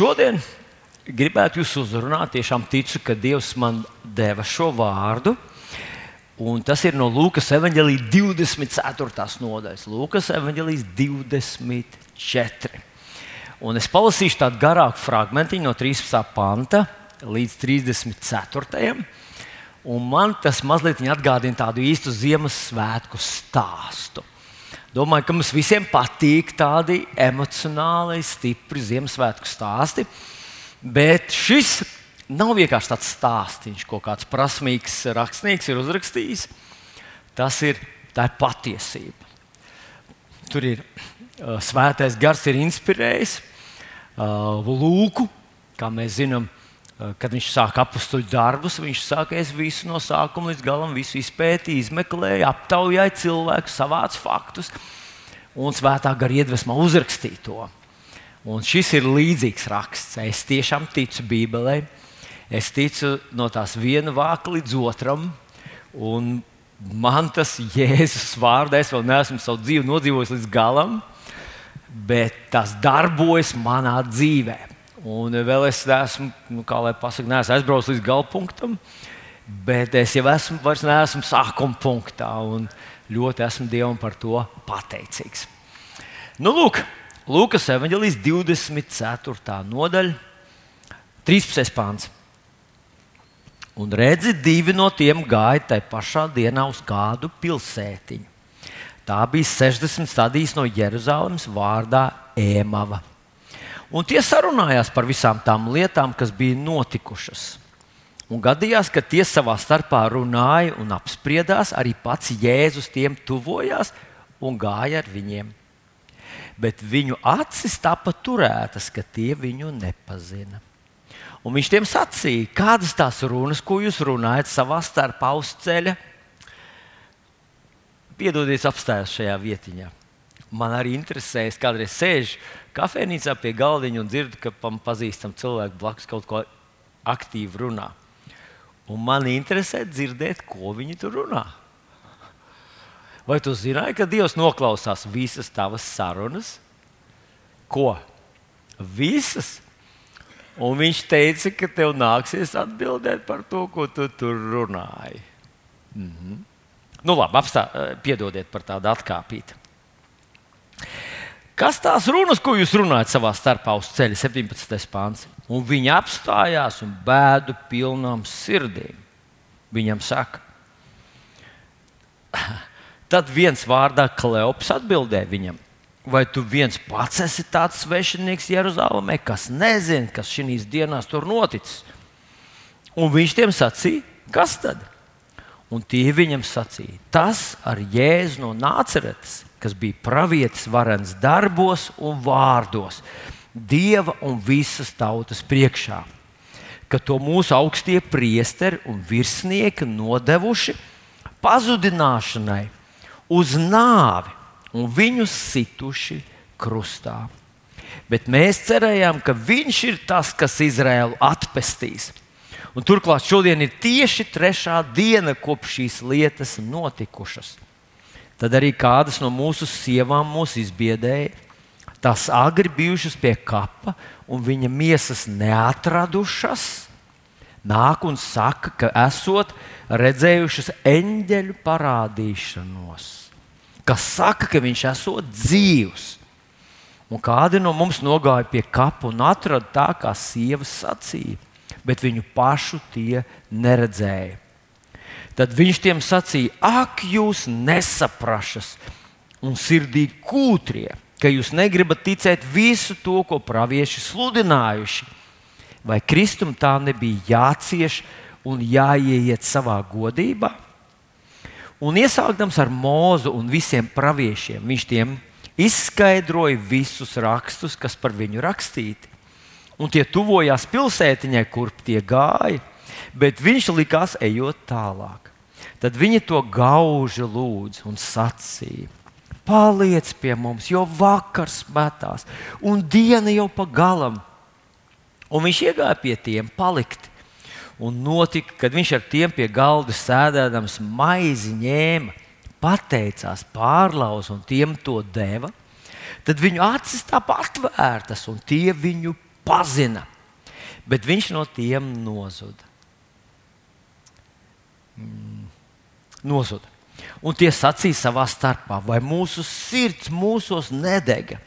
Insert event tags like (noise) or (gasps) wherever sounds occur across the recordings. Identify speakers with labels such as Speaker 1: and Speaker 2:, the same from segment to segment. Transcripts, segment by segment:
Speaker 1: šodien gribētu jūs uzrunāt. Tiešām ticu, ka Dievs man deva šo vārdu. Un tas ir no Lūkas evanģelijas 24. nodaļas. Lūkas evanģelijas 24. Un es palasīšu tādu garāku fragment no 13. panta līdz 34. Un man tas mazliet atgādina tādu īstu Ziemassvētku stāstu. Domāju, ka mums visiem patīk tādi emocionāli, stipri Ziemassvētku stāsti. Bet šis nav vienkārši tāds stāstījums, ko kāds prasmīgs rakstnieks ir uzrakstījis. Tas ir, ir patiesība. Tur ir uh, svētais gars, ir inspirējis uh, Lūku, kā mēs zinām, kad viņš sāk apstuļu darbus, viņš sāk es visu no sākuma līdz galam, izpētīju, izmeklēju, aptaujāju cilvēku, savācu faktus un svētā gara iedvesmā uzrakstīju to. Un šis ir līdzīgs raksts. Es tiešām ticu Bībelē. Es ticu no tās viena vāka līdz otram. Un man tas Jēzus vārdā, es vēl neesmu savu dzīvi nodzīvojis līdz galam bet tas darbojas manā dzīvē. Un vēl es esmu, nu, kā lai pasakā, neesmu aizbraucis līdz galpunktam, bet es jau esmu, vairs neesmu sākuma punktā. Un ļoti esmu Dievam par to pateicīgs. Nu, lūk, Lūkas evanģelijas 24. nodaļa, 13. pāns. Un redzi, divi no tiem gāja tajā pašā dienā uz kādu pilsētiņu Tā bija 60 stadijas no Jeruzalemes vārdā Ēmava. Un tie sarunājās par visām tām lietām, kas bija notikušas. Un gadījās, ka tie savā starpā runāja un apspriedās, arī pats Jēzus tiem tuvojās un gāja ar viņiem. Bet viņu acis tapa turētas, ka tie viņu nepazina. Un viņš tiem sacīja, kādas tās runas, ko jūs runājat savā starpā uz ceļa, piedodiet, apstājos šajā vietiņā. Man arī interesē, es kādreiz sēžu kafejnīcā pie galdiņa un dzirdu, ka man pazīstam cilvēku blakus kaut ko aktīvi runā. Un man interesē dzirdēt, ko viņi tur runā. Vai tu zināji, ka Dievs noklausās visas tavas sarunas? Ko? Visas. Un viņš teica, ka tev nāksies atbildēt par to, ko tu tur runāji. Mhm. Nu, labi, apstā, eh, piedodiet par tādu atkāpīti. Kas tās runas, ko jūs runājat savā starpā uz ceļa, 17. pāns? Un viņi apstājās un bēdu pilnām sirdīm. Viņam saka, (laughs) tad viens vārdā Kleops atbildēja viņam. Vai tu viens pats esi tāds svešinieks Jeruzalemē, kas nezina, kas šīs dienās tur noticis? Un viņš tiem sacīja, kas tad? Un tie viņam sacīja, tas ar Jēzu no Nāceretes, kas bija pravietis varens darbos un vārdos, Dieva un visas tautas priekšā, ka to mūsu augstie priesteri un virsnieki nodevuši pazudināšanai uz nāvi un viņus situši krustā. Bet mēs cerējām, ka viņš ir tas, kas Izraēlu atpestīs. Un turklāt šodien ir tieši trešā diena, kopš šīs lietas notikušas. Tad arī kādas no mūsu sievām mūs izbiedēja. Tās agri bijušas pie kapa, un viņa miesas neatradušas. Nāk un saka, ka esot redzējušas eņģeļu parādīšanos, kas saka, ka viņš esot dzīvs. Un kādi no mums nogāja pie kapa un atrada tā, kā sievas sacīja bet viņu pašu tie neredzēja. Tad viņš tiem sacīja: Ak, jūs nesaprašas un sirdī kūtrie, ka jūs negribat ticēt visu to, ko pravieši sludinājuši. Vai Kristum tā nebija jācieš un jāieiet savā godībā? Un iesākdams ar mūzu un visiem praviešiem, viņš tiem izskaidroja visus rakstus, kas par viņu rakstīti un tie tuvojās pilsētiņai, kur tie gāja, bet viņš likās ejot tālāk. Tad viņi to gauži lūdza un sacīja: Paliec pie mums, jo vakars metās, un diena jau pa galam. Un viņš iegāja pie tiem palikt. Un notika, kad viņš ar tiem pie galda sēdēdams maizi ņēma, pateicās, pārlauza un tiem to deva. Tad viņu acis tāpat atvērtas, un tie viņu pazina, bet viņš no tiem nozuda. Mm, nozuda. Un tie sacīja savā starpā, vai mūsu sirds mūsos nedega,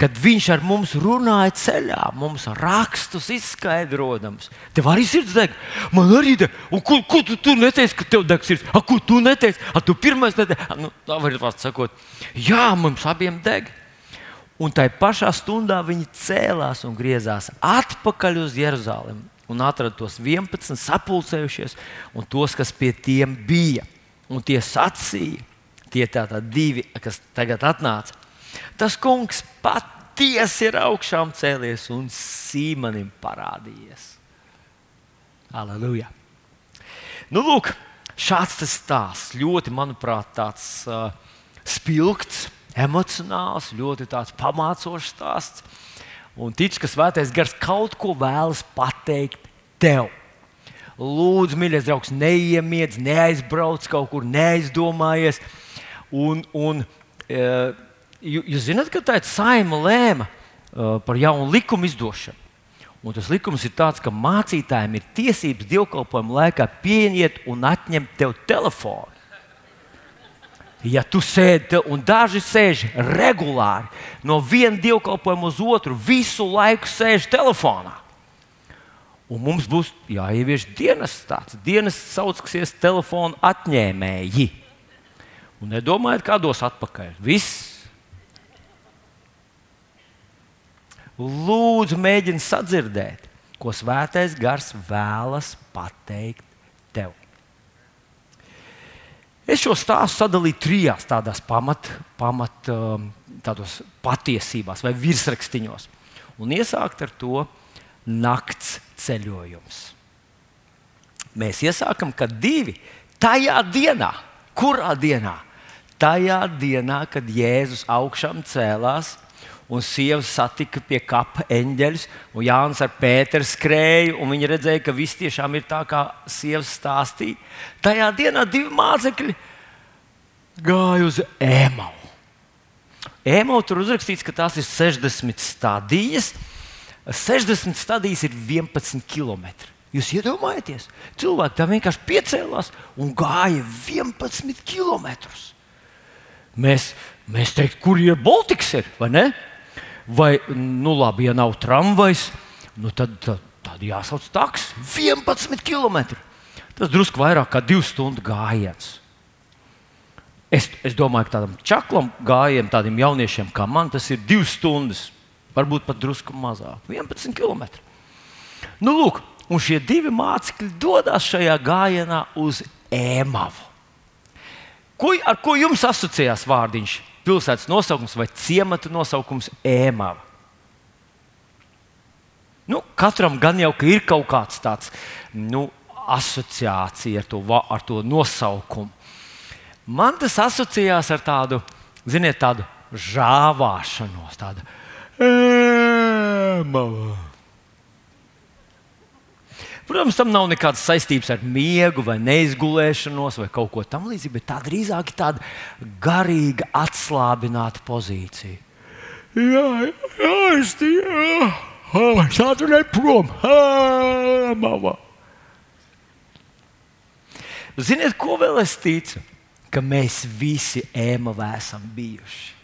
Speaker 1: kad viņš ar mums runāja ceļā, mums rakstus izskaidrojams. Tev arī sirds deg, man arī deg. Un ko, ko tu, tu neteici, ka tev deg sirds? A, ko tu neteici? A, tu pirmais neteici? A, nu, tā var būt sakot, jā, mums abiem deg. Un tajā pašā stundā viņi cēlās un griezās atpakaļ uz Jeruzalemi un atrada tos 11 sapulcējušies un tos, kas pie tiem bija un tie sacīja, tie tātad divi, kas tagad atnāca. Tas kungs patiesi ir augšām cēlies un Sīmanim parādījies. Aleluja! Nu, lūk, šāds tas stāsts ļoti, manuprāt, tāds uh, spilgts, emocionāls, ļoti pamācošs stāsts. Un tic, ka svētais gars kaut ko vēlas pateikt tev. Lūdzu, mīļais draugs, neiemiedz, neaizbrauc kaut kur, neaizdomājies. Un, un, uh, jūs zināt, ka tā ir saima lēma uh, par jaunu likumu izdošanu. Un tas likums ir tāds, ka mācītājiem ir tiesības dievkalpojuma laikā pieiet un atņemt tev telefonu. Ja tu sēdi, un daži sēž regulāri no viena dievkalpojuma uz otru, visu laiku sēž telefonā. Un mums būs jāievieš dienas tāds. Dienas saucasies telefona atņēmēji. Un nedomājiet, kādos atpakaļ. Viss. Lūdzu, mēģini sadzirdēt, ko svētais gars vēlas pateikt tev. Es šo stāstu sadalīju trijās tādās pamat, pamat um, patiesībās vai virsrakstiņos. Un iesākt ar to nakts ceļojums. Mēs iesākam, ka divi tajā dienā, kurā dienā? Tajā dienā, kad Jēzus augšām cēlās un sieva satika pie kapa eņģeļus, un Jānis ar Pēteru skrēja, un viņi redzēja, ka viss tiešām ir tā, kā sievas stāstīja. Tajā dienā divi mācekļi gāja uz Ēmau. Ēmau tur uzrakstīts, ka tās ir 60 stadijas, 60 stadijas ir 11 km. Jūs iedomājaties, cilvēki tam vienkārši piecēlās un gāja 11 km. Mēs, mēs teiktu, kur ir Baltiks, ir, vai ne? Vai, nu labi, ja nav tramvajs, nu tad, tad, tad jāsauc taks 11 km. Tas drusku vairāk kā 2 stundu gājiens. Es, es domāju, ka tādam čaklam gājienam, tādiem jauniešiem kā man, tas ir 2 stundas varbūt pat drusku mazāk, 11 km. Nu, lūk, un šie divi mācekļi dodas šajā gājienā uz ēmavu. Ko, ar ko jums asociējās vārdiņš? Pilsētas nosaukums vai ciemata nosaukums ēmava? Nu, katram gan jau ka ir kaut kāds tāds nu, asociācija ar to, ar to nosaukumu. Man tas asociējās ar tādu, ziniet, tādu žāvāšanos, tādu Ēmava. Protams, tam nav nekādas saistības ar miegu, vai neizgulēšanos, vai kaut ko tamlīdzīgu, bet tā drīzāk ir tāda garīga, atslābināta pozīcija. Jā, jā, es tādu neprom. Mama. Ziniet, ko vēl es ticu? Ka mēs visi ēmavā esam bijuši.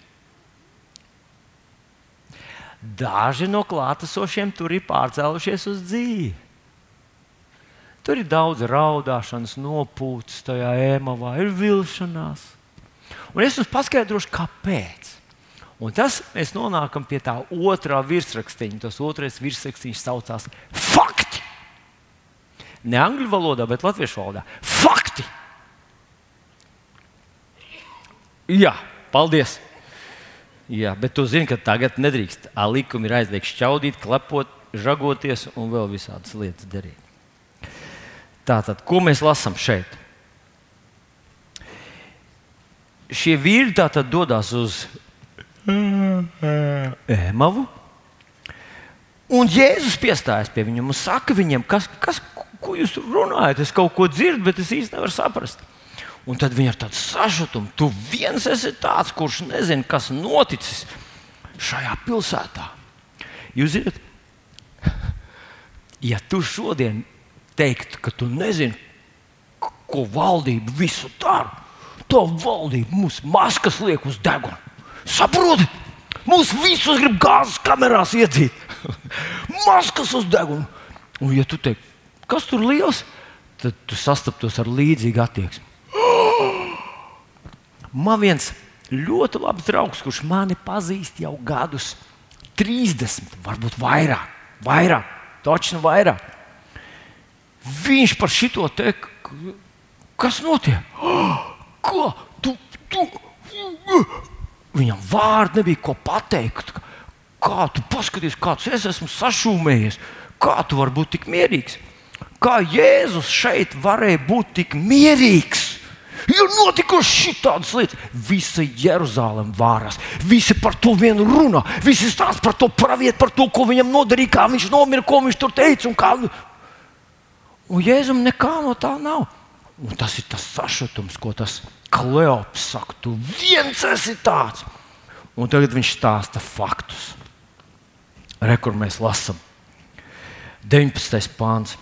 Speaker 1: Daži no klātesošiem tur ir pārcēlušies uz dzīvi. Tur ir daudz raudāšanas, nopūtas, tajā ēmavā ir vilšanās. Un es jums paskaidrošu, kāpēc. Un tas mēs nonākam pie tā otrā virsrakstiņa. Tas otrais virsrakstiņš saucās fakti. Ne angļu valodā, bet latviešu valodā. Fakti! Jā, paldies! Jā, bet tu zini, ka tagad nedrīkst. Likumi ir aizliegts šķaudīt, klepot, žagoties un vēl visādas lietas darīt. Tātad, ko mēs lasām šeit? Šie vīri tātad dodas uz Ēmavu. Un Jēzus piestājas pie viņiem un saka viņiem, kas, kas, ko jūs runājat. Es kaut ko dzirdu, bet es īsti nevaru saprast. Un tad viņi ar tādu sašutumu, tu viens esi tāds, kurš nezina, kas noticis šajā pilsētā. Jūs zināt, ja tu šodien teiktu, ka tu nezini, ko valdība visu dara, to valdība mums maskas liek uz deguna. Saproti? Mūs visus grib gāzes kamerās iedzīt. (laughs) maskas uz deguna. Un, ja tu teiksi, kas tur liels, tad tu sastaptos ar līdzīgu attieksmi. Man viens ļoti labs draugs, kurš mani pazīst jau gadus 30, varbūt vairāk, vairāk, točnu vairāk. Viņš par šito teikt, kas notiek? (gasps) Ko? Tu, tu, Viņam vārdu nebija ko pateikt. Kā tu paskaties, kāds es esmu sašūmējies, kā tu vari būt tik mierīgs? Kā Jēzus šeit varēja būt tik mierīgs? Ir notikušas šādas lietas. Visa Jeruzalem vārās. Visi par to vienu runā. Visi stāsta par to pravietu, par to, ko viņam nodarīja, kā viņš nomira, ko viņš tur teica. Un, kā... un Jēzum nekā no tā nav. Un tas ir tas sašutums, ko tas Kleops saka. Tu viens esi tāds. Un tagad viņš stāsta faktus. Rekur mēs lasām 19. pāns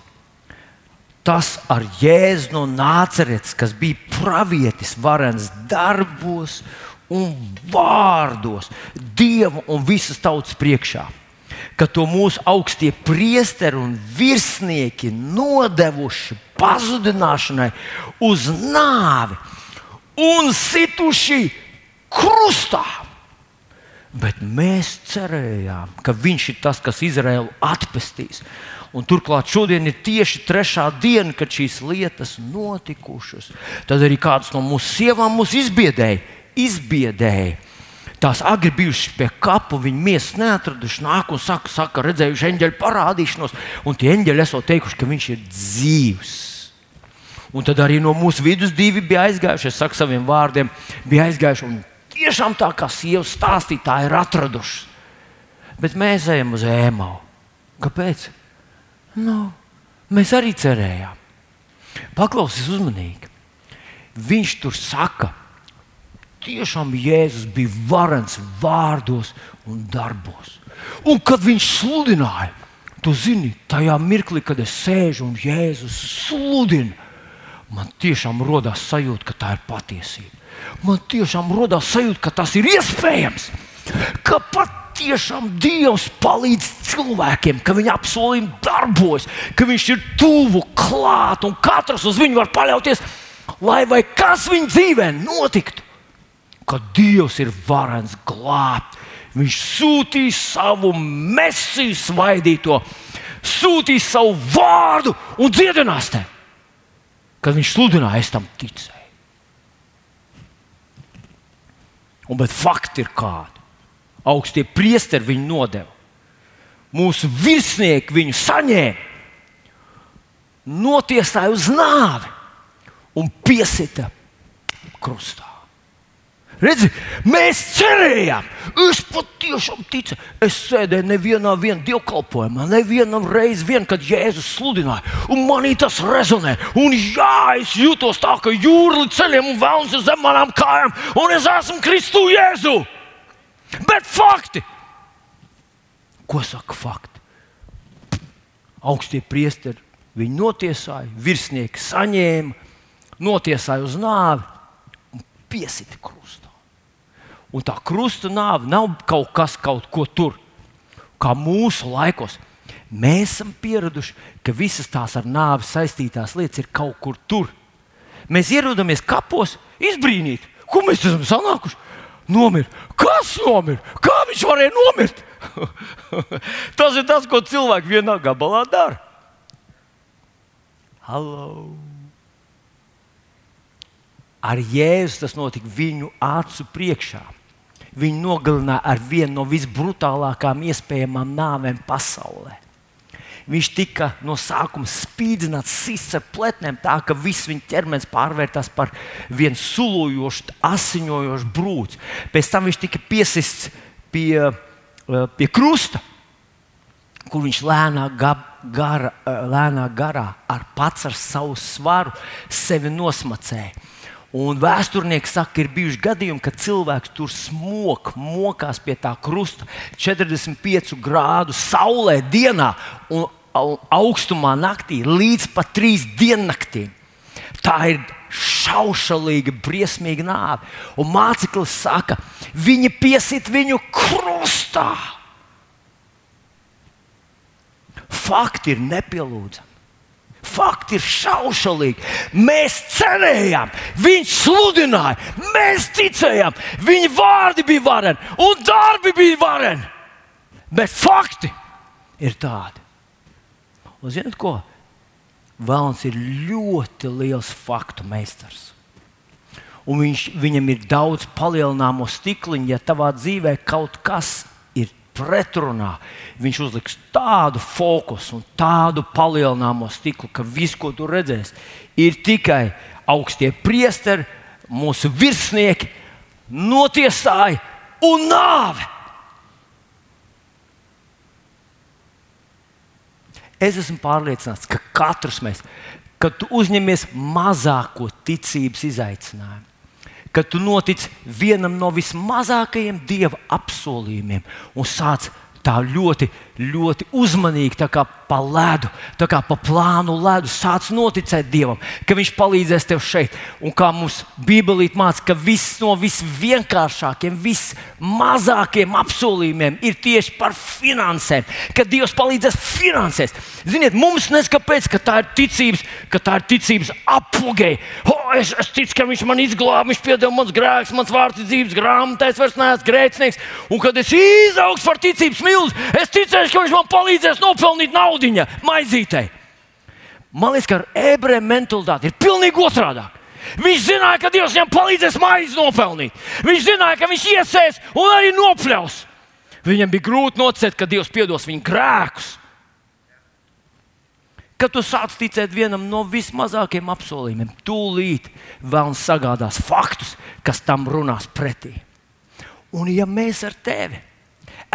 Speaker 1: tas ar Jēzu no Nācerets, kas bija pravietis, varens darbos un vārdos, Dievu un visas tautas priekšā. Ka to mūsu augstie priesteri un virsnieki nodevuši pazudināšanai uz nāvi un situši krustā. Bet mēs cerējām, ka viņš ir tas, kas Izraēlu atpestīs. Un turklāt šodien ir tieši trešā diena, kad šīs lietas notikušas. Tad arī kādas no mūsu sievām mūs izbiedēja. izbiedēja. Tās agri bijušas pie kapa, viņa miesas neatraduši, nāk un saka, saka redzējuši eņģeļu parādīšanos, un tie eņģeļi esot teikuši, ka viņš ir dzīvs. Un tad arī no mūsu vidus divi bija aizgājuši, es saku saviem vārdiem, bija aizgājuši un tiešām tā kā sievas stāstītāji ir atraduši. Bet mēs ejam uz ēmau. Kāpēc? Nu, mēs arī cerējām. Paklausies uzmanīgi. Viņš tur saka, tiešām Jēzus bija varens vārdos un darbos. Un kad viņš sludināja, tu zini, tajā mirklī, kad es sēžu un Jēzus sludina, man tiešām radās sajūta, ka tā ir patiesība. Man tiešām radās sajūta, ka tas ir iespējams. Ka pat tiešām Dievs palīdz cilvēkiem, ka viņa apsolījumi darbojas, ka viņš ir tuvu, klāt un katrs uz viņu var paļauties, lai vai kas viņa dzīvē notiktu. Ka Dievs ir varens glābt. Viņš sūtīs savu mesiju svaidīto, sūtīs savu vārdu un dziedinās te. Kad viņš sludināja, es tam ticēju. Un, bet fakti ir kādi augstie priesteri viņu nodeva. Mūsu virsnieki viņu saņēma, notiesāja uz nāvi un piesita krustā. Redzi, mēs cerējām, es patiešām ticu. Es sēdēju nevienā dievkalpojumā, nevienam reizē, vien, kad Jēzus sludināja, un manī tas rezonē. Un jā, es jūtos tā, ka jūra līdz ceļiem un vēlams ir zem manām kājām, un es esmu Kristu Jēzu. Bet fakti! Ko saka fakti? Augstie priesteri viņu notiesāja, virsnieki saņēma, notiesāja uz nāvi un piesita krustā. Un tā krusta nāve nav kaut kas, kaut ko tur, kā mūsu laikos. Mēs esam pieraduši, ka visas tās ar nāvi saistītās lietas ir kaut kur tur. Mēs ierodamies kapos, izbrīnīt, ko mēs esam sanākuši nomira. Kas nomira? Kā viņš varēja nomirt? (laughs) tas ir tas, ko cilvēki vienā gabalā dara. Hallo! Ar Jēzu tas notika viņu acu priekšā. Viņu nogalināja ar vienu no visbrutālākajām iespējamām nāvēm pasaulē. Viņš tika no sākuma spīdzināts, sists ar pletnēm, tā ka viss viņa ķermenis pārvērtās par vienu sulojošu, asiņojošu brūci. Pēc tam viņš tika piesists pie, eh, pie krusta, kur viņš lēnā, gab, gara, eh, lēnā garā ar pats ar savu svaru sevi nosmacēja. Un vēsturnieki saka, ka ir bijuši gadījumi, kad cilvēks tur smok, mokās pie tā krusta 45 grādu saulē dienā un augstumā naktī līdz pat trīs diennaktīm. Tā ir šaušalīga, briesmīga nāve. Un māceklis saka, viņi piesit viņu krustā. Fakti ir nepielūdzami. Fakti ir šaušalīgi. Mēs cerējām, viņš sludināja, mēs ticējām, viņa vārdi bija vareni un darbi bija vareni. Bet fakti ir tādi. Un zinot ko? Vēlams ir ļoti liels faktu meistars. Un viņš, viņam ir daudz palielināmo stikliņu, ja tavā dzīvē kaut kas ir pretrunā. Viņš uzliks tādu fokusu un tādu palielināmo stiklu, ka viss, ko tu redzēsi, ir tikai augstie priesteri, mūsu virsnieki, notiesāji un nāve. Es esmu pārliecināts, ka katrs mēs, kad uzņemies mazāko ticības izaicinājumu, kad tu notic vienam no vismazākajiem dieva apsolījumiem un sāc tā ļoti, ļoti uzmanīgi, tā kā pa ledu, tā kā pa plānu ledu, sāc noticēt Dievam, ka Viņš palīdzēs tev šeit. Un kā mums Bībelī māca, ka viss no visvienkāršākiem, vismazākiem apsolījumiem ir tieši par finansēm, ka Dievs palīdzēs finansēs. Ziniet, mums neskapēc, ka tā ir ticības, ka tā ir ticības. Oh, es, es ticu, ka Viņš man izglāba, Viņš piedod mans grēks, mans vārds dzīves grāmatā, es vairs neesmu grēcinieks. Un kad es izaugšu par ticības milzu, es ticēšu, ka Viņš man palīdzēs nopelnīt naudu maizītei. Man liekas, ka ar ebreju mentalitāti ir pilnīgi otrādi. Viņš zināja, ka Dievs viņam palīdzēs maizi nopelnīt. Viņš zināja, ka viņš iesēs un arī nopļaus. Viņam bija grūti nocēt, ka Dievs piedos viņa grēkus. Kad tu sāc ticēt vienam no vismazākajiem apsolījumiem, tūlīt vēlams sagādās faktus, kas tam runās pretī. Un ja mēs ar tevi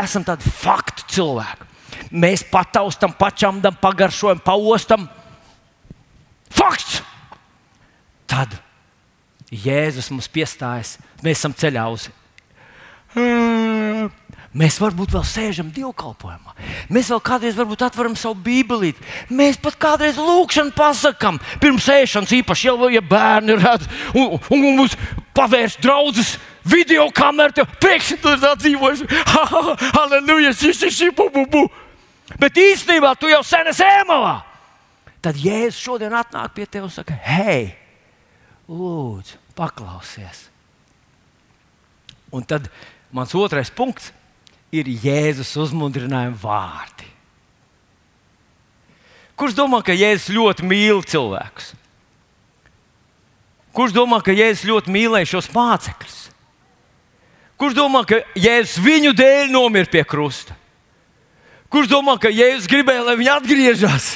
Speaker 1: esam tādi faktu cilvēki, mēs pataustam, pačamdam, pagaršojam, paostam. Fakts! Tad Jēzus mums piestājas, mēs esam ceļā uz. Mēs varbūt vēl sēžam dievkalpojumā. Mēs vēl kādreiz atveram savu bībeli. Mēs pat kādreiz lūkšanu pasakām pirms ēšanas, īpaši jau, ja bērni redz un, un, un mums pavērš draudzes video kameru. Pēkšņi tur dzīvojas, (laughs) halleluja, šis ir šis, bu, bu, bu bet īstenībā tu jau sen esi ēmalā. Tad Jēzus šodien atnāk pie tevis un saka, hei, lūdzu, paklausies. Un tad mans otrais punkts ir Jēzus uzmundrinājuma vārdi. Kurš domā, ka Jēzus ļoti mīl cilvēkus? Kurš domā, ka Jēzus ļoti mīlēja šos mācekļus? Kurš domā, ka Jēzus viņu dēļ nomira pie krusta? Kurš domā, ka Jēzus gribēja, lai viņi atgriežas?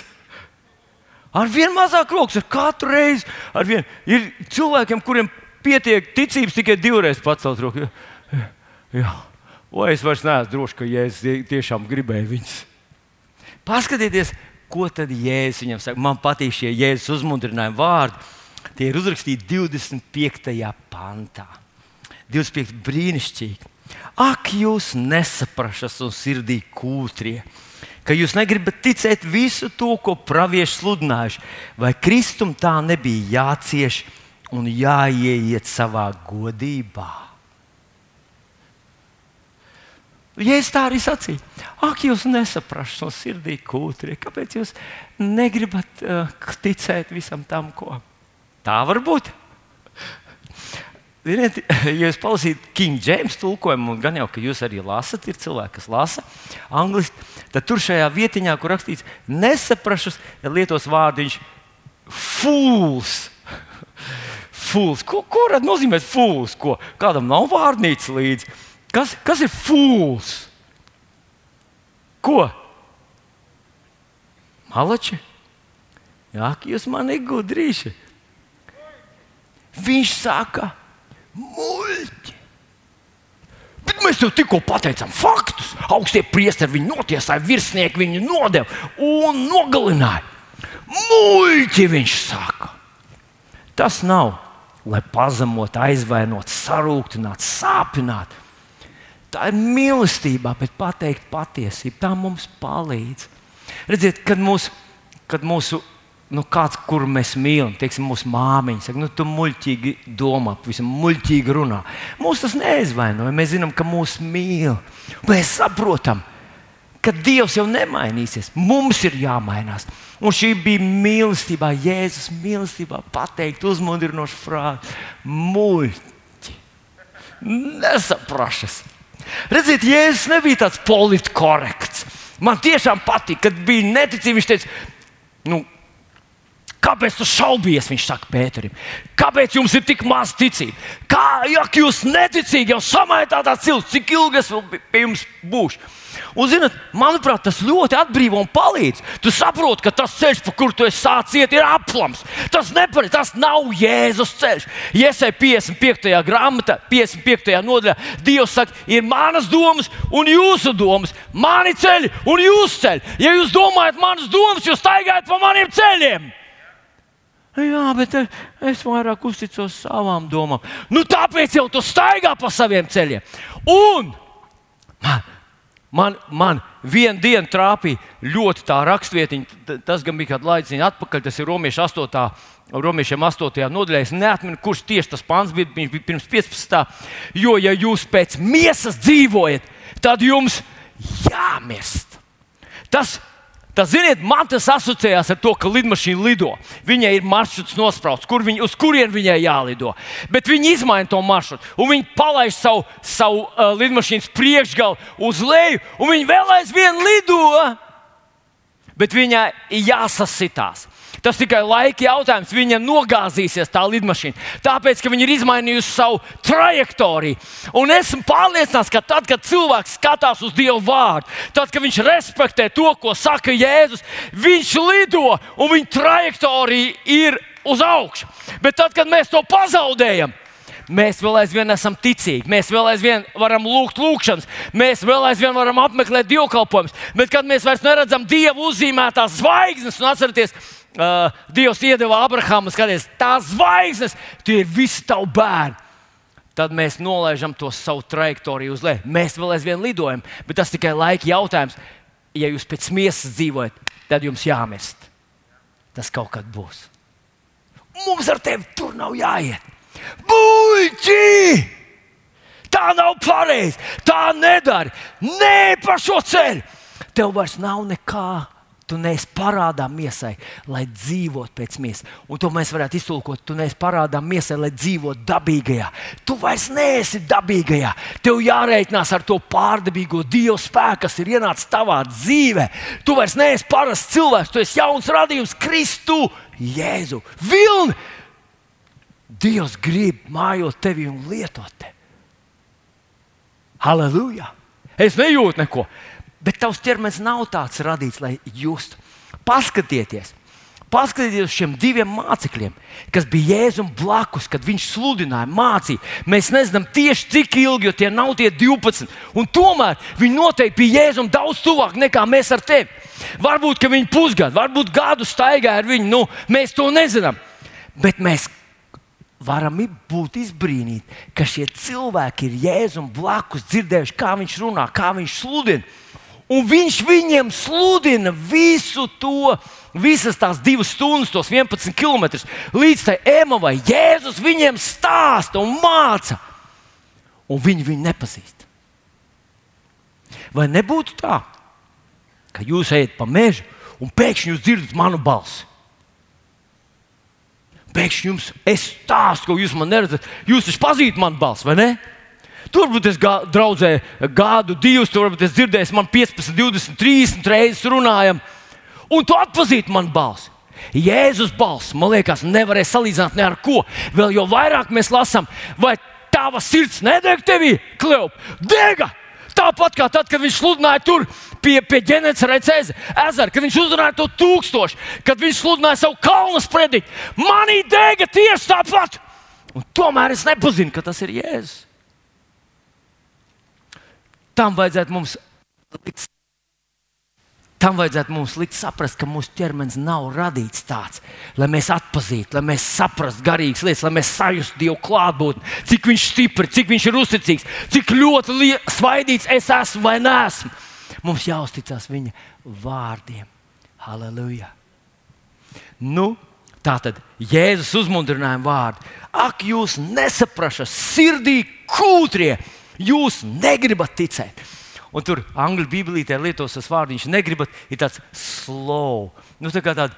Speaker 1: Ar vien mazāk rokas, ar katru reizi. Ar vien. Ir cilvēkiem, kuriem pietiek ticības tikai divreiz pacelt roku. Jā, jā. Vai es vairs neesmu drošs, ka Jēzus tiešām gribēja viņus. Paskatieties, ko tad Jēzus viņam saka. Man patīk šie Jēzus uzmundrinājumi vārdi. Tie ir uzrakstīti 25. pantā. 25. brīnišķīgi. Ak, jūs nesaprašat un sirdī kūtrie, ka jūs negribat ticēt visu to, ko pravieši sludinājuši, vai Kristum tā nebija jācieš un jāieiet savā godībā. Jēzus tā arī sacīja. Ak, jūs nesaprašat no sirdī kūtrie, kāpēc jūs negribat uh, ticēt visam tam, ko tā var būt? Ziniet, (laughs) ja jūs klausīsieties King James tulkojumu, un gan jau, ka jūs arī lasat, ir cilvēki, kas lasa angļuiski, tad tur šajā vietiņā, kur rakstīts, nesaprašus, lietos vārdiņš fools. (laughs) fools. Ko, ko nozīmē fools? Ko? Kādam nav vārnīca līdzi. Kas, kas ir fools? Ko? Malači? Jā, jūs mani gudrīši. Viņš saka, muļķi. Bet mēs tev tikko pateicām faktus. Augstie priesteri viņu notiesāja, virsnieki viņu nodeva un nogalināja. Muļķi viņš saka. Tas nav, lai pazemotu, aizvainotu, sarūktinātu, sāpinātu. Tā ir mīlestība, bet pateikt patiesību. Tā mums palīdz. Redziet, kad mūsu, kad mūsu nu, kāds, kuru mēs mīlam, teiksim, mūsu māmiņa, saka, nu, tu muļķīgi domā, pavisam muļķīgi runā. Mūs tas neizvainoja. Mēs zinām, ka mūs mīl. Mēs saprotam, ka Dievs jau nemainīsies. Mums ir jāmainās. Un šī bija mīlestībā, Jēzus mīlestībā pateikt uzmundrinošu frāzi - muļķi. Nesaprašas. Redziet, Jēzus nebija tāds politkorekts. Man tiešām patīk, kad bija neticīgi. Viņš teica, nu, Kāpēc tu šaubies? Viņš saka Pēterim. Kāpēc jums ir tik maz ticība? Kā ja jūs neticīgi jau samaitāt tā cilvēku, cik ilgi es vēl pie jums būšu? Un, zinot, manuprāt, tas ļoti atbrīvo un palīdz. Tu saproti, ka tas ceļš, pa kuru tu sācis iet, ir aplams. Tas, nepare, tas nav Jēzus ceļš. Iesai 55. grāmatā, 55. nodaļā, Dievs saka, ir manas domas un jūsu domas, mani ceļi un jūsu ceļi. Ja jūs domājat manas domas, jūs staigājat pa maniem ceļiem. Jā, bet es vairāk uzticos savām domām. Nu, tāpēc jau tu staigā pa saviem ceļiem. Un man, man, man viena diena trāpīja ļoti tā rakstvietiņa. Tas gan bija kāds laiks atpakaļ, tas ir Romiešu 8. Romiešiem 8. nodaļā. Es neatceros, kurš tieši tas pāns bija, bija pirms 15. Jo, ja jūs pēc miesas dzīvojat, tad jums jāmirst. Tas ir Tas, ziniet, man tas asociējās ar to, ka lidmašīna lido. Viņai ir maršruts nosprausts, kur viņi, uz kurien viņai jālido. Bet viņi izmaina to maršrutu, un viņi palaiž savu, savu uh, lidmašīnas priekšgalu uz leju, un viņi vēl aizvien lido. Bet viņai jāsasitās. Tas tikai laika jautājums. Viņa nogāzīsies tā lidmašīna. Tāpēc, ka viņa ir izmainījusi savu trajektoriju. Un esmu pārliecināts, ka tad, kad cilvēks skatās uz Dieva vārdu, tad, kad viņš respektē to, ko saka Jēzus, viņš lido un viņa trajektorija ir uz augšu. Bet tad, kad mēs to pazaudējam, mēs vēl aizvien esam ticīgi, mēs vēl aizvien varam lūgt lūgšanas, mēs vēl aizvien varam apmeklēt dievkalpojumus. Bet kad mēs vairs neredzam dievu uzzīmētās zvaigznes, un atcerieties, uh, Dievs iedeva Abrahamam, skaties, tās zvaigznes, tie ir visi tavi bērni. Tad mēs nolaižam to savu trajektoriju uz leju. Mēs vēl aizvien lidojam, bet tas tikai laika jautājums. Ja jūs pēc miesas dzīvojat, tad jums jāmirst. Tas kaut kad būs. Mums ar tevi tur nav jāiet. Buļķi! Tā nav pareizi. Tā nedara. Nē, pa šo ceļu. Tev vairs nav nekā Tu neesi parādā miesai, lai dzīvotu pēc miesas. Un to mēs varētu iztulkot. Tu neesi parādā miesai, lai dzīvotu dabīgajā. Tu vairs neesi dabīgajā. Tev jārēķinās ar to pārdabīgo Dieva spēku, kas ir ienācis tavā dzīvē. Tu vairs neesi parasts cilvēks, tu esi jauns radījums, Kristu, Jēzu. Vilni! Dievs grib mājot tevi un lietot tevi. Halleluja! Es nejūtu neko. Bet tavs ķermenis nav tāds radīts, lai justu. Paskatieties! Paskatieties uz šiem diviem mācekļiem, kas bija Jēzum blakus, kad viņš sludināja, mācīja. Mēs nezinām tieši cik ilgi, jo tie nav tie 12. Un tomēr viņi noteikti bija Jēzum daudz tuvāk nekā mēs ar tevi. Varbūt viņi pusgadu, varbūt gadu staigāja ar viņu. Nu, mēs to nezinām. Bet mēs varam būt izbrīnīti, ka šie cilvēki ir Jēzum blakus, dzirdējuši, kā viņš runā, kā viņš sludina. Un viņš viņiem sludina visu to, visas tās divas stundas, tos 11 km līdz tai emavai. Jēzus viņiem stāsta un māca, un viņi viņu nepazīst. Vai nebūtu tā, ka jūs ejat pa mežu un pēkšņi jūs dzirdat manu balsi? Pēkšņi jums es stāstu, ko jūs man neredzat. Jūs taču pazīstat manu balsi, vai ne? Tur varbūt es gā, draudzēju gadu, divus, tur varbūt es dzirdēju, man 15, 20, 30 reizes runājam, un tu atpazīsti manu balsi. Jēzus balss, man liekas, nevarēja salīdzināt ne ar ko. Vēl jau vairāk mēs lasām, vai tava sirds nedeg tevī, Kleop, dega! Tāpat kā tad, kad viņš sludināja tur pie, pie ģenerācijas ezera, kad viņš uzrunāja to tūkstošu, kad viņš sludināja savu kalnu sprediķi. Manī dega tieši tāpat! Un tomēr es nepazinu, ka tas ir Jēzus. Tam vajadzētu mums likt. Tam vajadzētu mums likt saprast, ka mūsu ķermenis nav radīts tāds, lai mēs atpazītu, lai mēs saprastu garīgas lietas, lai mēs sajustu Dievu klātbūtni, cik viņš ir stiprs, cik viņš ir uzticīgs, cik ļoti svaidīts es esmu vai nesmu. Mums jāuzticas viņa vārdiem. Halleluja! Nu, tā tad Jēzus uzmundrinājuma vārdi. Ak, jūs nesaprašat, sirdī kūtrie, jūs negribat ticēt. Un tur angļu bībelītē lietos tas vārds, viņš negribat, ir tāds slow, nu, tā kā tāds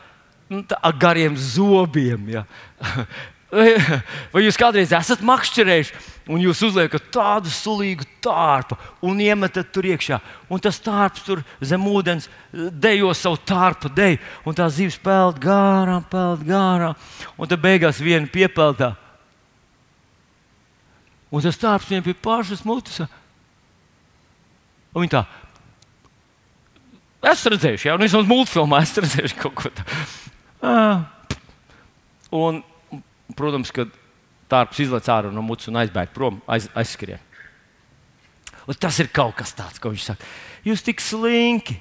Speaker 1: nu, tā, ar gariem zobiem. Ja. (laughs) Vai jūs kādreiz esat makšķerējuši, un jūs uzliekat tādu sulīgu tārpu un iemetat tur iekšā, un tas tārps tur zem ūdens dejo savu tārpu deju, un tā zivs peld garām, peld garām, un tad beigās viena piepeldā. Un tas tārps viņam pie pašas mutes. Un viņa tā. Es redzēju, jau nu, vismaz multfilmā, es redzēju kaut ko tādu. Un protams, ka tārps izlaiž ārā no mutes un aizbēg prom, aiz, aizskrien. Un tas ir kaut kas tāds, ko viņš saka. Jūs tik slinki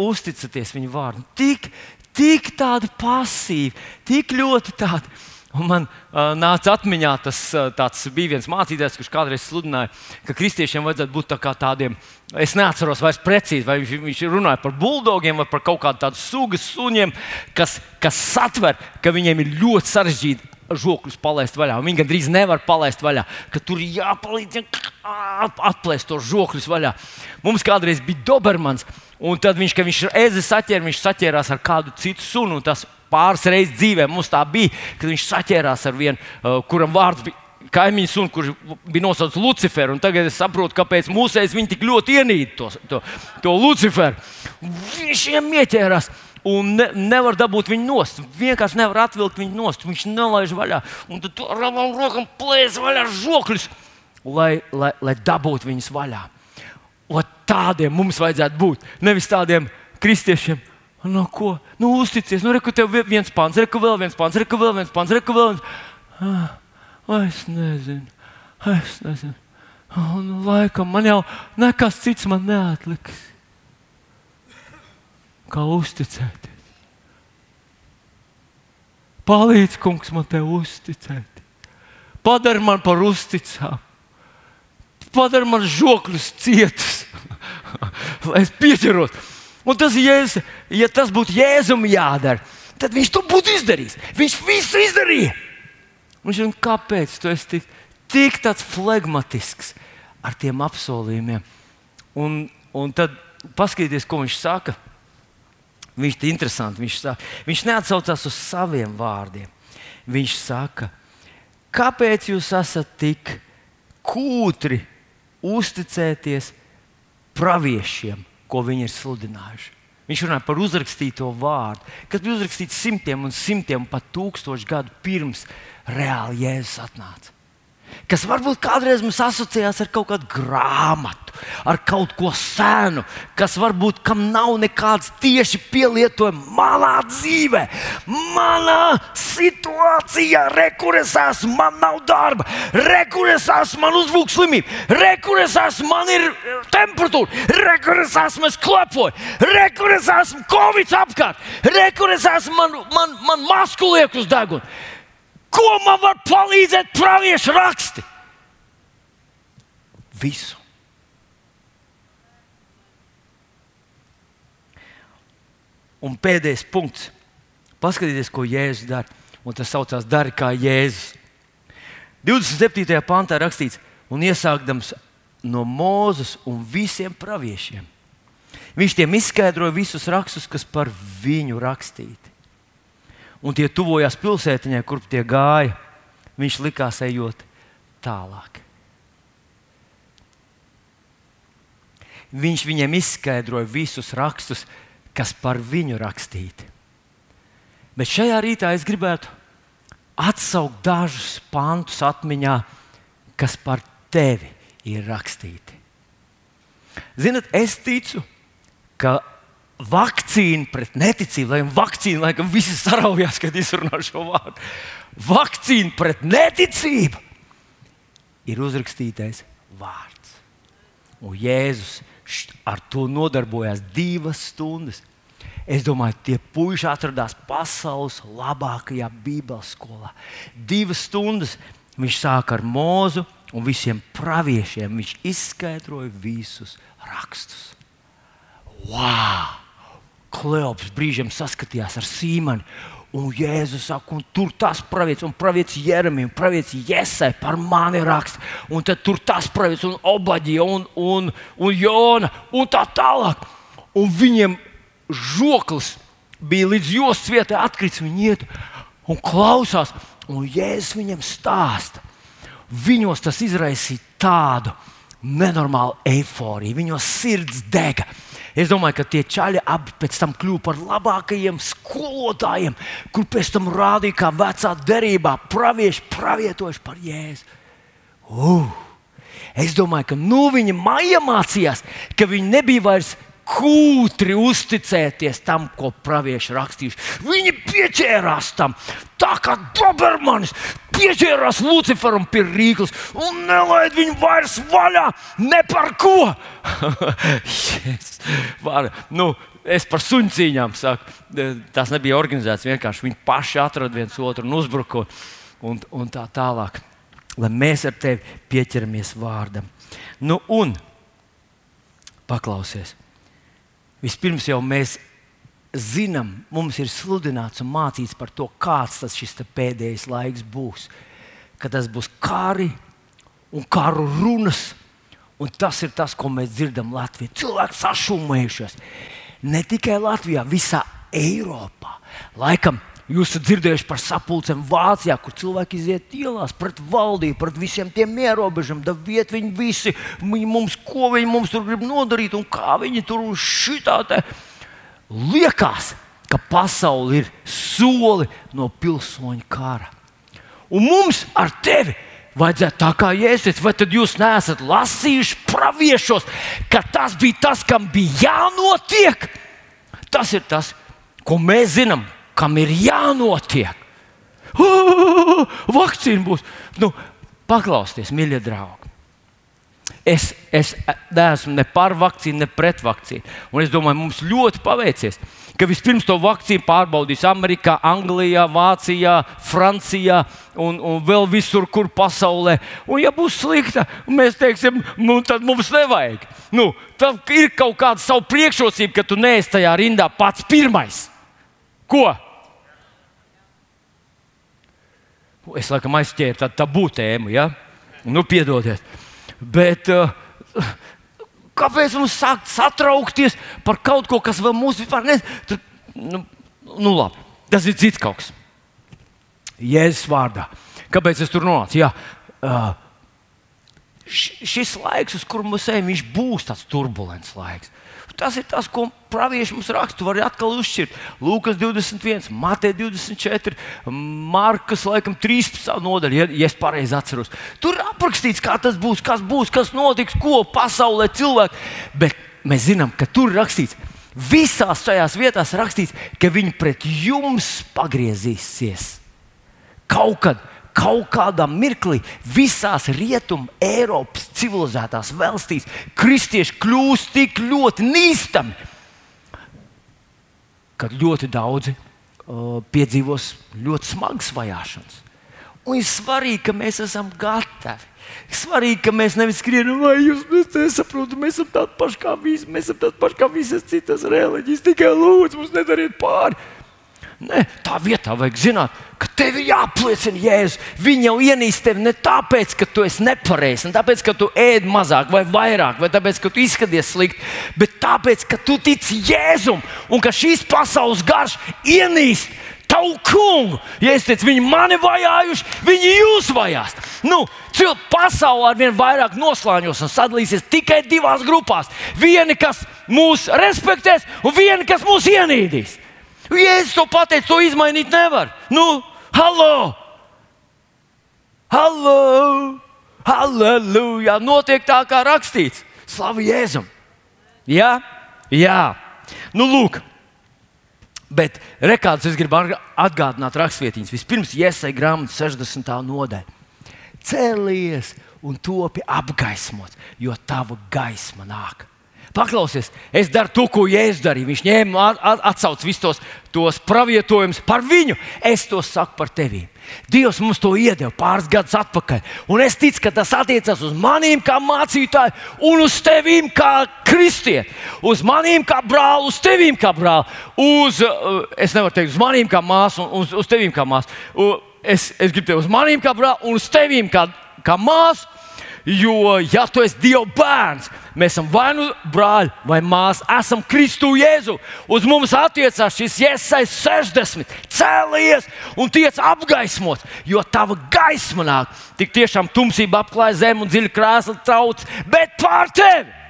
Speaker 1: uzticaties viņa vārdam, tik, tik tādi pasīvi, tik ļoti tādi. Un man uh, nāca atmiņā tas uh, bija viens mācītājs, kurš kādreiz sludināja, ka kristiešiem vajadzētu būt tā tādiem. Es neatceros vairs precīzi, vai viņš, viņš runāja par buldogiem vai par kaut kādu tādu sugas suņiem, kas, kas satver, ka viņiem ir ļoti sarežģīti žokļus palaist vaļā. Viņi gandrīz nevar palaist vaļā, ka tur jāpalīdz atplēst tos žokļus vaļā. Mums kādreiz bija Dobermans, un tad viņš, kad viņš ezi saķēra, viņš saķērās ar kādu citu sunu. Tas pāris reizes dzīvē mums tā bija, kad viņš saķērās ar vienu, uh, kuram vārds bija. Kaimiņš, kurš bija nosaukts Luciferu, tagad es saprotu, kāpēc mūsēs viņi tik ļoti ienīda to, to, to Luciferu. Viņš viņam ieķērās un ne, nevar dabūt viņu nost. Vienkārši nevar atvilkt viņu nost. Viņš nelaiž vaļā. Un tad ar abām rokām plēs vaļā žokļus, lai, lai, lai dabūtu viņus vaļā. Un tādiem mums vajadzētu būt. Nevis tādiem kristiešiem. No ko? Nu, uzticies, nu, reku, tev viens pants, reku, vēl viens pants, reku, vēl viens pants, reku, vēl viens. Ah, es nezinu, es nezinu. Oh, nu, laikam man jau nekas cits man neatliks kā uzticēties. Palīdz, kungs, man te uzticēt. Padari man par uzticām. Padari man žokļus cietus, (laughs) lai es pieķeros. Un tas, jēzus, ja tas būtu Jēzum jādara, tad viņš to būtu izdarījis. Viņš visu izdarīja. Viņš ir kāpēc tu esi tik, tik tāds flegmatisks ar tiem apsolījumiem? Un, un tad paskatieties, ko viņš saka. Viņš ir interesants. Viņš, saka, viņš neatsaucās uz saviem vārdiem. Viņš saka, kāpēc jūs esat tik kūtri uzticēties praviešiem, ko viņi ir sludinājuši? Viņš runā par uzrakstīto vārdu, kas bija uzrakstīts simtiem un simtiem, pat tūkstošu gadu pirms reāli Jēzus atnāca kas varbūt kādreiz mums asociējās ar kaut kādu grāmatu, ar kaut ko senu, kas varbūt kam nav nekāds tieši pielietojums manā dzīvē, manā situācijā, rekurors esmu, man nav darba, rekurors esmu, man uzbrūk slimība, rekurors esmu, man ir temperatūra, rekurors esmu, es klepoju, rekurors esmu, covid apkārt, rekurors esmu, man, man, man masku liek uz deguna. Ko man var palīdzēt praviešu raksti? Visu. Un pēdējais punkts. Paskatieties, ko Jēzus dara. Un tas saucās Dari kā Jēzus. 27. pantā rakstīts, un iesākdams no Mūzes un visiem praviešiem. Viņš tiem izskaidroja visus rakstus, kas par viņu rakstīti un tie tuvojās pilsētiņai, kur tie gāja. Viņš likās ejot tālāk. Viņš viņiem izskaidroja visus rakstus, kas par viņu rakstīti. Bet šajā rītā es gribētu atsaukt dažus pantus atmiņā, kas par tevi ir rakstīti. Ziniet, es ticu, ka vakcīna pret neticību, lai vakcīna, laikam, visi saraujās, kad izrunā šo vārdu. Vakcīna pret neticību ir uzrakstītais vārds. Un Jēzus ar to nodarbojās divas stundas. Es domāju, tie puiši atradās pasaules labākajā Bībeles skolā. Divas stundas viņš sāka ar mūzu un visiem praviešiem. Viņš izskaidroja visus rakstus. Wow! Kleops brīžiem saskatījās ar Sīmanu. Un Jēzus saka, un tur tas pravietis, un pravietis Jeremija, un pravietis Jēzai par mani raksta. Un tad tur tas pravietis, un Obaģija, un, un, un Jona, un tā tālāk. Un viņiem žoklis bija līdz jostas vietai atkrits. Viņi iet un klausās, un Jēzus viņiem stāsta. Viņos tas izraisīja tādu nenormālu eifóriju, viņos sirds dega. Es domāju, ka tie čaļi abi pēc tam kļuva par labākajiem skolotājiem, kur pēc tam rādīja, kā vecā derībā pravieši pravietojuši par jēzu. Uh! Es domāju, ka nu viņi iemācījās, ka viņi nebija vairs kūtri uzticēties tam, ko pravieši rakstījuši. Viņi pieķērās tam, tā kā Dobermanis pieķērās Luciferam pie rīkles un nelaid viņu vairs vaļā ne par ko. (laughs) yes. Var, nu, es par suņcīņām saku, tas nebija organizēts. Vienkārši viņi paši atrada viens otru un uzbruka un, un tā tālāk. Lai mēs ar tevi pieķeramies vārdam. Nu, un paklausies, Vispirms jau mēs zinām, mums ir sludināts un mācīts par to, kāds tas pēdējais laiks būs. Ka tas būs kari un karu runas. Un tas ir tas, ko mēs dzirdam Latvijā. Cilvēki sašūmējušies. Ne tikai Latvijā, visā Eiropā. Laikam Jūs esat dzirdējuši par sapulcēm Vācijā, kur cilvēki iziet ielās pret valdību, pret visiem tiem ierobežojumiem. Da viet viņi visi, viņi mums, ko viņi mums tur grib nodarīt un kā viņi tur uz šitā te liekas, ka pasaule ir soli no pilsoņu kara. Un mums ar tevi vajadzētu tā kā jēzus, vai tad jūs neesat lasījuši praviešos, ka tas bija tas, kam bija jānotiek? Tas ir tas, ko mēs zinām kam ir jānotiek. Vakcīna būs. Nu, paklausieties, mīļie draugi. Es, es neesmu ne par vakcīnu, ne pret vakcīnu. Un es domāju, mums ļoti paveicies, ka vispirms to vakcīnu pārbaudīs Amerikā, Anglijā, Vācijā, Francijā un, un vēl visur, kur pasaulē. Un, ja būs slikta, mēs teiksim, nu, tad mums nevajag. Nu, tad ir kaut kāda savu priekšrocība, ka tu neesi tajā rindā pats pirmais. Ko? Es laikam aizķēru tādu tabu tēmu, ja? Nu, piedodiet. Bet uh, kāpēc mums sākt satraukties par kaut ko, kas vēl mūsu vispār nezina? Nu, nu, labi, tas ir cits kaut kas. Jēzus vārdā. Kāpēc es tur nonācu? Jā, uh, šis laiks, uz kuru mēs ejam, būs tāds turbulents laiks. Tas ir tas, ko pravieši mums raksta. Tu vari atkal uzšķirt. Lūkas 21, Mateja 24, Markas laikam 13 nodaļa, ja, ja es pareizi atceros. Tur ir aprakstīts, kā tas būs, kas būs, kas notiks, ko pasaulē cilvēki. Bet mēs zinām, ka tur rakstīts. Visās šajās vietās rakstīts, ka viņi pret jums pagriezīsies kaut kad kaut kādā mirklī visās rietumu Eiropas civilizētās valstīs kristieši kļūst tik ļoti nīstami, ka ļoti daudzi uh, piedzīvos ļoti smagas vajāšanas. Un ir svarīgi, ka mēs esam gatavi. Svarīgi, ka mēs nevis skrienam, vai jūs nesaprotat, mēs esam tādi paši kā visi, mēs esam tādi paši kā visas citas reliģijas. Tikai lūdzu, mums nedariet pāri. Nē, tā vietā vajag zināt, ka tev ir jāapliecina Jēzus. Viņa jau ienīst tevi ne tāpēc, ka tu esi nepareizs, ne tāpēc, ka tu ēd mazāk vai vairāk, vai tāpēc, ka tu izskaties slikti, bet tāpēc, ka tu tici Jēzum un ka šīs pasaules garš ienīst tavu kungu. Ja es teicu, viņi mani vajājuši, viņi jūs vajās. Nu, Cilvēki pasaulē ar vien vairāk noslāņos un sadalīsies tikai divās grupās. Viena, kas mūs respektēs, un viena, kas mūs ienīdīs. Jēzus to pateica, to izmainīt nevar. Nu, hallo! Hallo! Halleluja! Notiek tā, kā rakstīts. Slavu Jēzum! Jā, jā. Nu, lūk, bet rekāds es gribu atgādināt raksturvietiņas. Vispirms iesai grāmatas 60. nodaļa. Cēlies un topi apgaismots, jo tava gaisma nāk Paklausies, es daru to, ko Jēzus darīja. Viņš ņēma, atsauca visus tos, tos pravietojumus par viņu. Es to saku par tevi. Dievs mums to iedeva pāris gadus atpakaļ. Un es ticu, ka tas attiecas uz maniem kā mācītāju, un uz tevīm kā kristieti. Uz maniem kā brāli, uz tevīm kā brāli. Uz, uh, es nevaru teikt, uz maniem kā māsu, un uz, uz tevīm kā māsu. Es, es gribu teikt, uz maniem kā brāli, un uz tevīm kā, kā māsu. Jo, ja tu esi Dieva bērns, mēs esam vai nu brāļi vai māsas, esam Kristu Jēzu. Uz mums attiecās šis Jēzus 60, cēlies un tiec apgaismots, jo tava gaisma nāk. Tik tiešām tumsība apklāja zemi un dziļi krēsla trauc, bet pār tevi!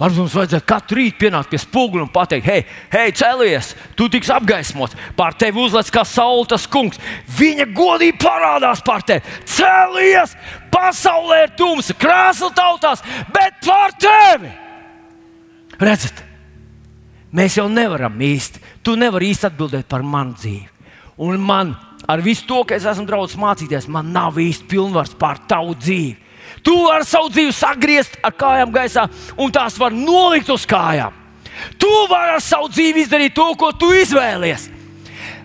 Speaker 1: Varbūt mums vajadzētu katru rītu pienākt pie spoguļa un pateikt, hei, hei celies, tu tiks apgaismots, pār tevi uzlec kā saule tas kungs. Viņa godīgi parādās pār tevi. Celies, pasaulē ir tumsa, krāsa tautās, bet pār tevi! Redzat, mēs jau nevaram īsti, tu nevari īsti atbildēt par manu dzīvi. Un man, ar visu to, ka es esmu draugs mācīties, man nav īsti pilnvars pār tavu dzīvi. Tu vari savu dzīvi sagriezt ar kājām gaisā, un tās var nolikt uz kājām. Tu vari ar savu dzīvi izdarīt to, ko tu izvēlies.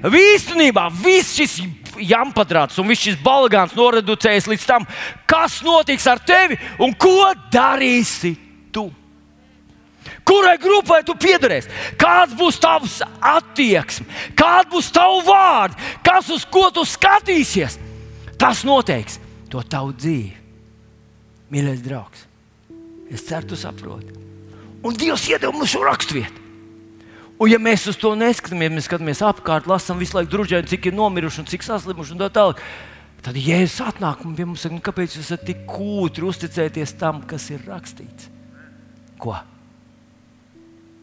Speaker 1: Īstenībā viss šis jampadrāts un viss šis balagāns noreducējas līdz tam, kas notiks ar tevi un ko darīsi tu. Kurai grupai tu piederēsi? Kāds būs tavs attieksme, kāda būs tava vārda, kas uz ko tu skatīsies? Tas noteiks to tavu dzīvi. Mīļais draugs, es ceru, tu saproti. Un Dievs iedeva mums šo raksturvietu. Un, ja mēs uz to neskatāmies, mēs skatāmies apkārt, lasām visu laiku drudžēni, cik ir nomiruši un cik saslimuši un tā tālāk, tad Jēzus atnāk un pie mums saka, nu, kāpēc jūs esat tik kūtri uzticēties tam, kas ir rakstīts? Ko?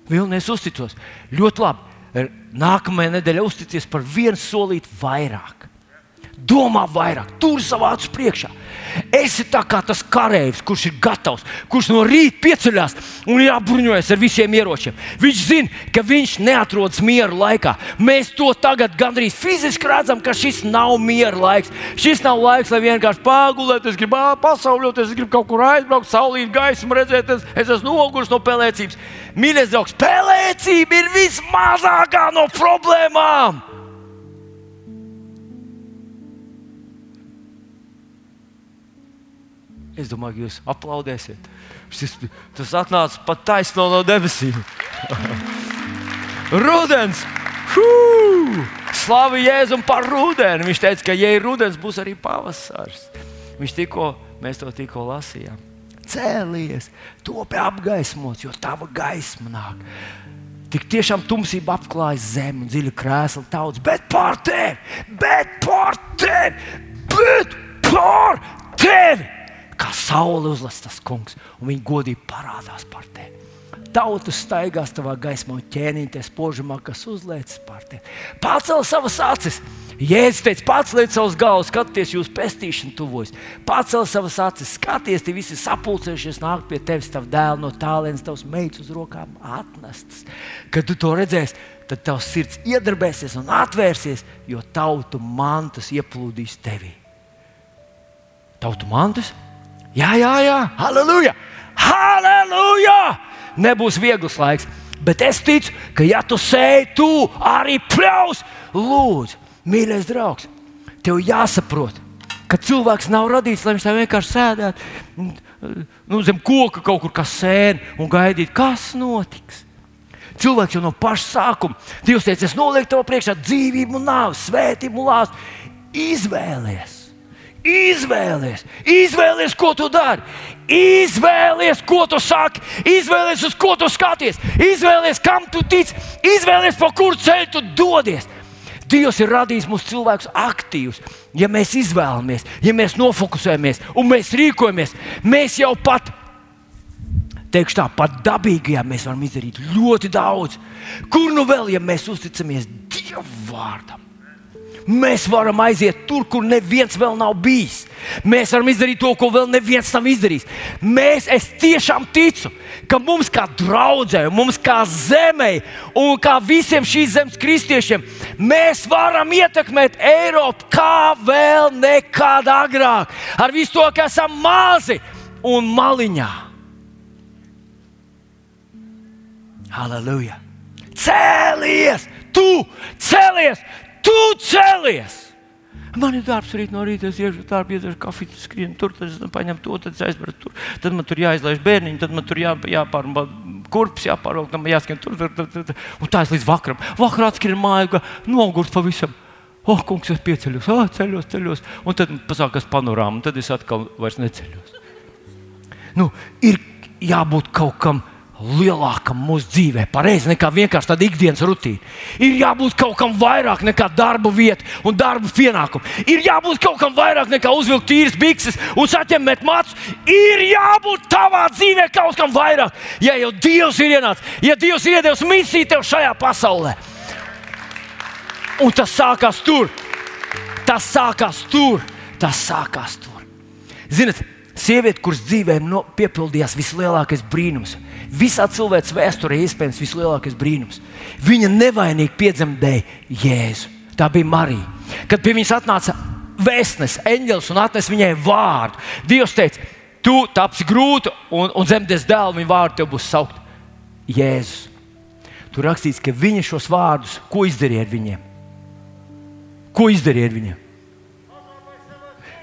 Speaker 1: Vilnieks uzticos. Ļoti labi. Nākamajā nedēļā uzticies par vienu solīti vairāk. Domā vairāk, tur savā acu priekšā. Esi tā kā tas karavīrs, kurš ir gatavs, kurš no rīta pieceļās un ir apbruņojies ar visiem ieročiem. Viņš zina, ka viņš neatrodas miera laikā. Mēs to tagad gandrīz fiziski redzam, ka šis nav miera laiks. Šis nav laiks, lai vienkārši pāgulētu, es gribu pasauļoties, es gribu kaut kur aizbraukt, saulīt gaismu, redzēt, es, es esmu noguris no pelēcības. Mīļais draugs, pelēcība ir vismazākā no problēmām! Es domāju, jūs aplaudēsiet. Šis, tas atnāca pat taisno no debesīm. (laughs) Rudens! Hū! Slavu Jēzum par rudeni! Viņš teica, ka, ja ir rudens, būs arī pavasaris. Viņš tikko, mēs to tikko lasījām. Cēlies, topi apgaismots, jo tava gaisma nāk. Tik tiešām tumsība apklāja zemi un dziļi krēsla tauts, bet pār tevi, bet pār tevi, bet pār tevi! Kā saule uzlasa tas kungs, un viņi godīgi parādās par tevi. Tautas staigās tavā gaismā, ķēnīties požamā, kas uzliekas par tevi. Pacel savas acis! Jēzus teica, paceliet savus galvas, skatieties, jūsu pestīšana tuvojas. Pacel savas acis, skaties, tie visi sapulcējušies, nāk pie tevis, tavu dēlu no tālienes, tavs meitas uz rokām atnestas. Kad tu to redzēsi, tad tavs sirds iedarbēsies un atvērsies, jo tautu mantas ieplūdīs tevī. Tautu mantas? Jā, jā, jā, halleluja! Halleluja! Nebūs viegls laiks, bet es ticu, ka ja tu sēji, tu arī pļaus. Lūdzu, mīļais draugs, tev jāsaprot, ka cilvēks nav radīts, lai viņš tā vienkārši sēdētu nu, zem koka kaut kur kā sēne un gaidītu, kas notiks. Cilvēks jau no paša sākuma, Dievs teica, es nolieku tev priekšā dzīvību nāvi, svētību lāstu. Izvēlies! Izvēlies, izvēlies, ko tu dari. Izvēlies, ko tu saki, izvēlies, uz ko tu skaties, izvēlies, kam tu tici, izvēlies, pa kuru ceļu tu dodies. Dievs ir radījis mūsu cilvēkus aktīvus. Ja mēs izvēlamies, ja mēs nofokusējamies un mēs rīkojamies, mēs jau pat, teikšu tā, pat dabīgajā mēs varam izdarīt ļoti daudz. Kur nu vēl, ja mēs uzticamies Dieva vārdam? Mēs varam aiziet tur, kur neviens vēl nav bijis. Mēs varam izdarīt to, ko vēl neviens nav izdarījis. Mēs, tiešām ticu, ka mums kā draudzē, mums kā zemē un kā visiem šīs zemes kristiešiem, mēs varam ietekmēt Eiropu kā vēl nekad agrāk. Ar visu to, ka esam mazi un maliņā. Halleluja! Cēlies! Tu cēlies! Tu cēlies! Man ir darbs rīt no rīta, es iešu darbā, iedzeru kafiju, skrienu tur, tad es paņemu to, tad aizveru tur. Tad man tur jāizlaiž bērniņi, tad man tur jā, jāpārunā kurpes, jāpārāk, tam jāskan tur, tur, tur, tur, tur. Un tā es līdz vakaram. Vakarā atskrien mājā, nogurt pavisam. O, oh, kungs, es pieceļos, oh, ceļos, ceļos. Un tad pasākās panorāma, un tad es atkal vairs neceļos. Nu, ir jābūt kaut kam lielākam mūsu dzīvē, pareizi nekā vienkārši tāda ikdienas rutīna. Ir jābūt kaut kam vairāk nekā darba vieta un darba pienākumu. Ir jābūt kaut kam vairāk nekā uzvilkt tīras bikses un saķemmēt matus. Ir jābūt tavā dzīvē kaut kam vairāk. Ja jau Dievs ir ienācis, ja Dievs ir iedevis misiju tev šajā pasaulē, un tas sākās tur, tas sākās tur, tas sākās tur. Ziniet, Sieviete, kuras dzīvē no, piepildījās vislielākais brīnums, visā cilvēces vēsturē iespējams vislielākais brīnums. Viņa nevainīgi piedzemdēja Jēzu. Tā bija Marija. Kad pie viņas atnāca vēstnes, eņģelis un atnesa viņai vārdu, Dievs teica, tu tapsi grūti un, un dzemdēs dēlu, viņa vārdu tev būs saukt Jēzus. Tur rakstīts, ka viņa šos vārdus, ko izdarīja ar viņiem? Ko izdarīja ar viņiem?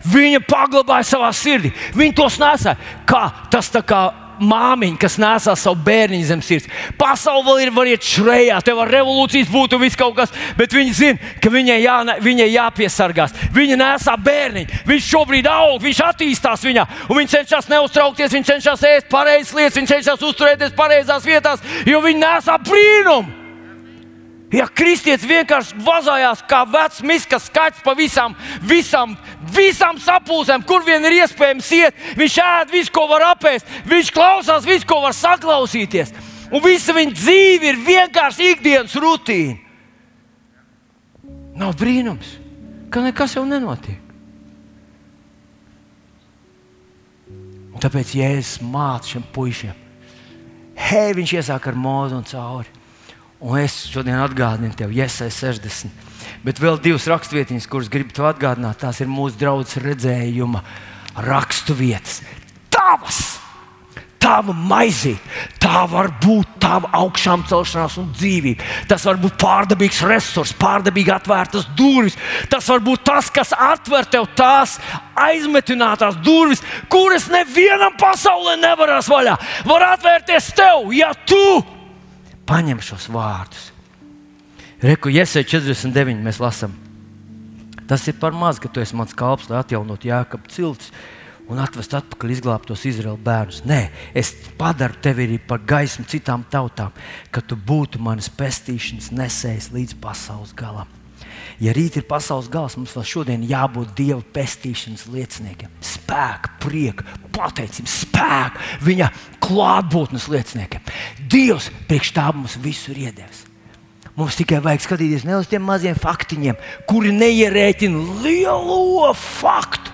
Speaker 1: Viņa paglabāja savā sirdī. Viņa tos nesāja. Kā tas tā kā māmiņa, kas nesā savu bērnu zem sirds. Pasaule vēl ir, var iet šrejā, te var revolūcijas būt un viss kaut kas, bet viņi zina, ka viņai, jā, viņai jāpiesargās. Viņa nesā bērnu, viņš šobrīd aug, viņš attīstās viņā, un viņš cenšas neuztraukties, viņš cenšas ēst pareizas lietas, viņš cenšas uzturēties pareizās vietās, jo viņi nesā brīnumu. Ja kristietis vienkārši vazājās kā vecs miskas skaits pa visām, visām, visām sapulcēm, kur vien ir iespējams iet, viņš ēd visu, ko var apēst, viņš klausās visu, ko var saklausīties. Un visa viņa dzīve ir vienkārši ikdienas rutīna. Nav brīnums, ka nekas jau nenotiek. Un tāpēc Jēzus māca šiem puišiem, hei, viņš iesāk ar mūzu un cauri. Un es šodien atgādinu tev, Iesai 60. Bet vēl divas raksturvietas, kuras gribu te atgādināt, tās ir mūsu draudzes redzējuma raksturvietas. Tavas! Tava maizīte, tā var būt tava augšām celšanās un dzīvība. Tas var būt pārdabīgs resurs, pārdabīgi atvērtas durvis. Tas var būt tas, kas atver tev tās aizmetinātās durvis, kuras nevienam pasaulē nevarās vaļā. Var atvērties tev, ja tu paņem šos vārdus. Reku, Iesai 49. mēs lasām. Tas ir par maz, ka tu esi mans kalps, lai atjaunotu jēkabu ciltis un atvest atpakaļ izglābtos Izraēlas bērnus. Nē, es padaru tevi arī par gaismu citām tautām, ka tu būtu manas pestīšanas nesējis līdz pasaules galam. Ja rīt ir pasaules gals, mums vēl šodien jābūt Dieva pestīšanas lieciniekiem. Spēka, prieka, pateicības, spēka, viņa klātbūtnes lieciniekiem. Dievs priekš tā mums visu ir iedevis. Mums tikai vajag skatīties ne uz tiem maziem faktiņiem, kuri neierēķina lielo faktu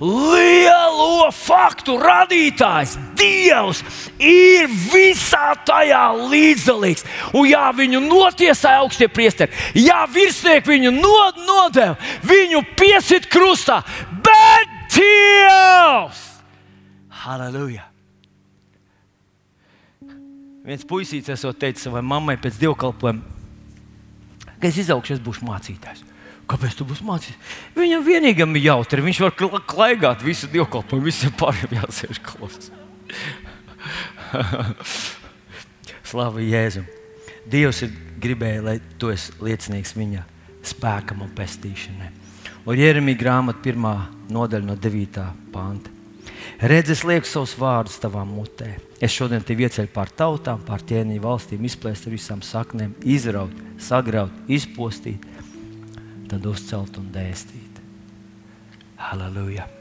Speaker 1: lielo faktu radītājs, Dievs, ir visā tajā līdzdalīgs. Un, jā, viņu notiesāja augstie priesteri, jā, virsnieki viņu nod, nodeva, viņu piesit krustā, bet Dievs! Halleluja! Viens puisīts esot teicis savai mammai pēc dievkalpojuma, ka es izaugšu, es būšu mācītājs. Kāpēc tu būsi mācījies? Viņam vienīgam ir jautri. Viņš var klaigāt visu dievkalpojumu, visiem pārējiem jāsēž klausās. Slavu Jēzum! Dievs ir gribējis, lai tu esi liecinieks viņa spēkam un pestīšanai. Un Jeremija grāmata, pirmā nodaļa no 9. panta. Redz, es lieku savus vārdus tavā mutē. Es šodien tevi ieceļu pār tautām, pār ķēniņu valstīm, izplēst ar visām saknēm, izraut, sagraut, izpostīt tad uzcelt un dēstīt. Halleluja!